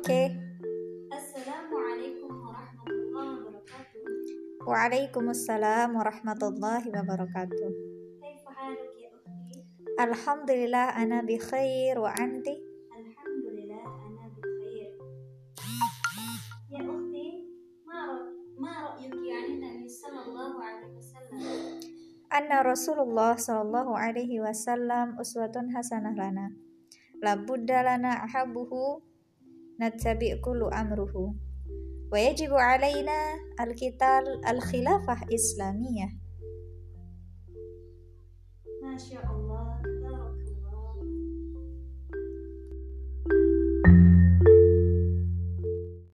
Oke. Okay. Assalamualaikum warahmatullahi wabarakatuh. Waalaikumsalam warahmatullahi wabarakatuh. Ya Alhamdulillah ana bi khair wa anti? Alhamdulillah ana bi khair. Ya ukhti, ma ma ra'yuki 'an Nabi sallallahu alaihi wasallam? Anna Rasulullah sallallahu alaihi wasallam uswatun hasanah lana. La buddalana ahabuhu نتبع كل أمره. ويجب علينا القتال الخلافة الإسلامية. ما شاء الله.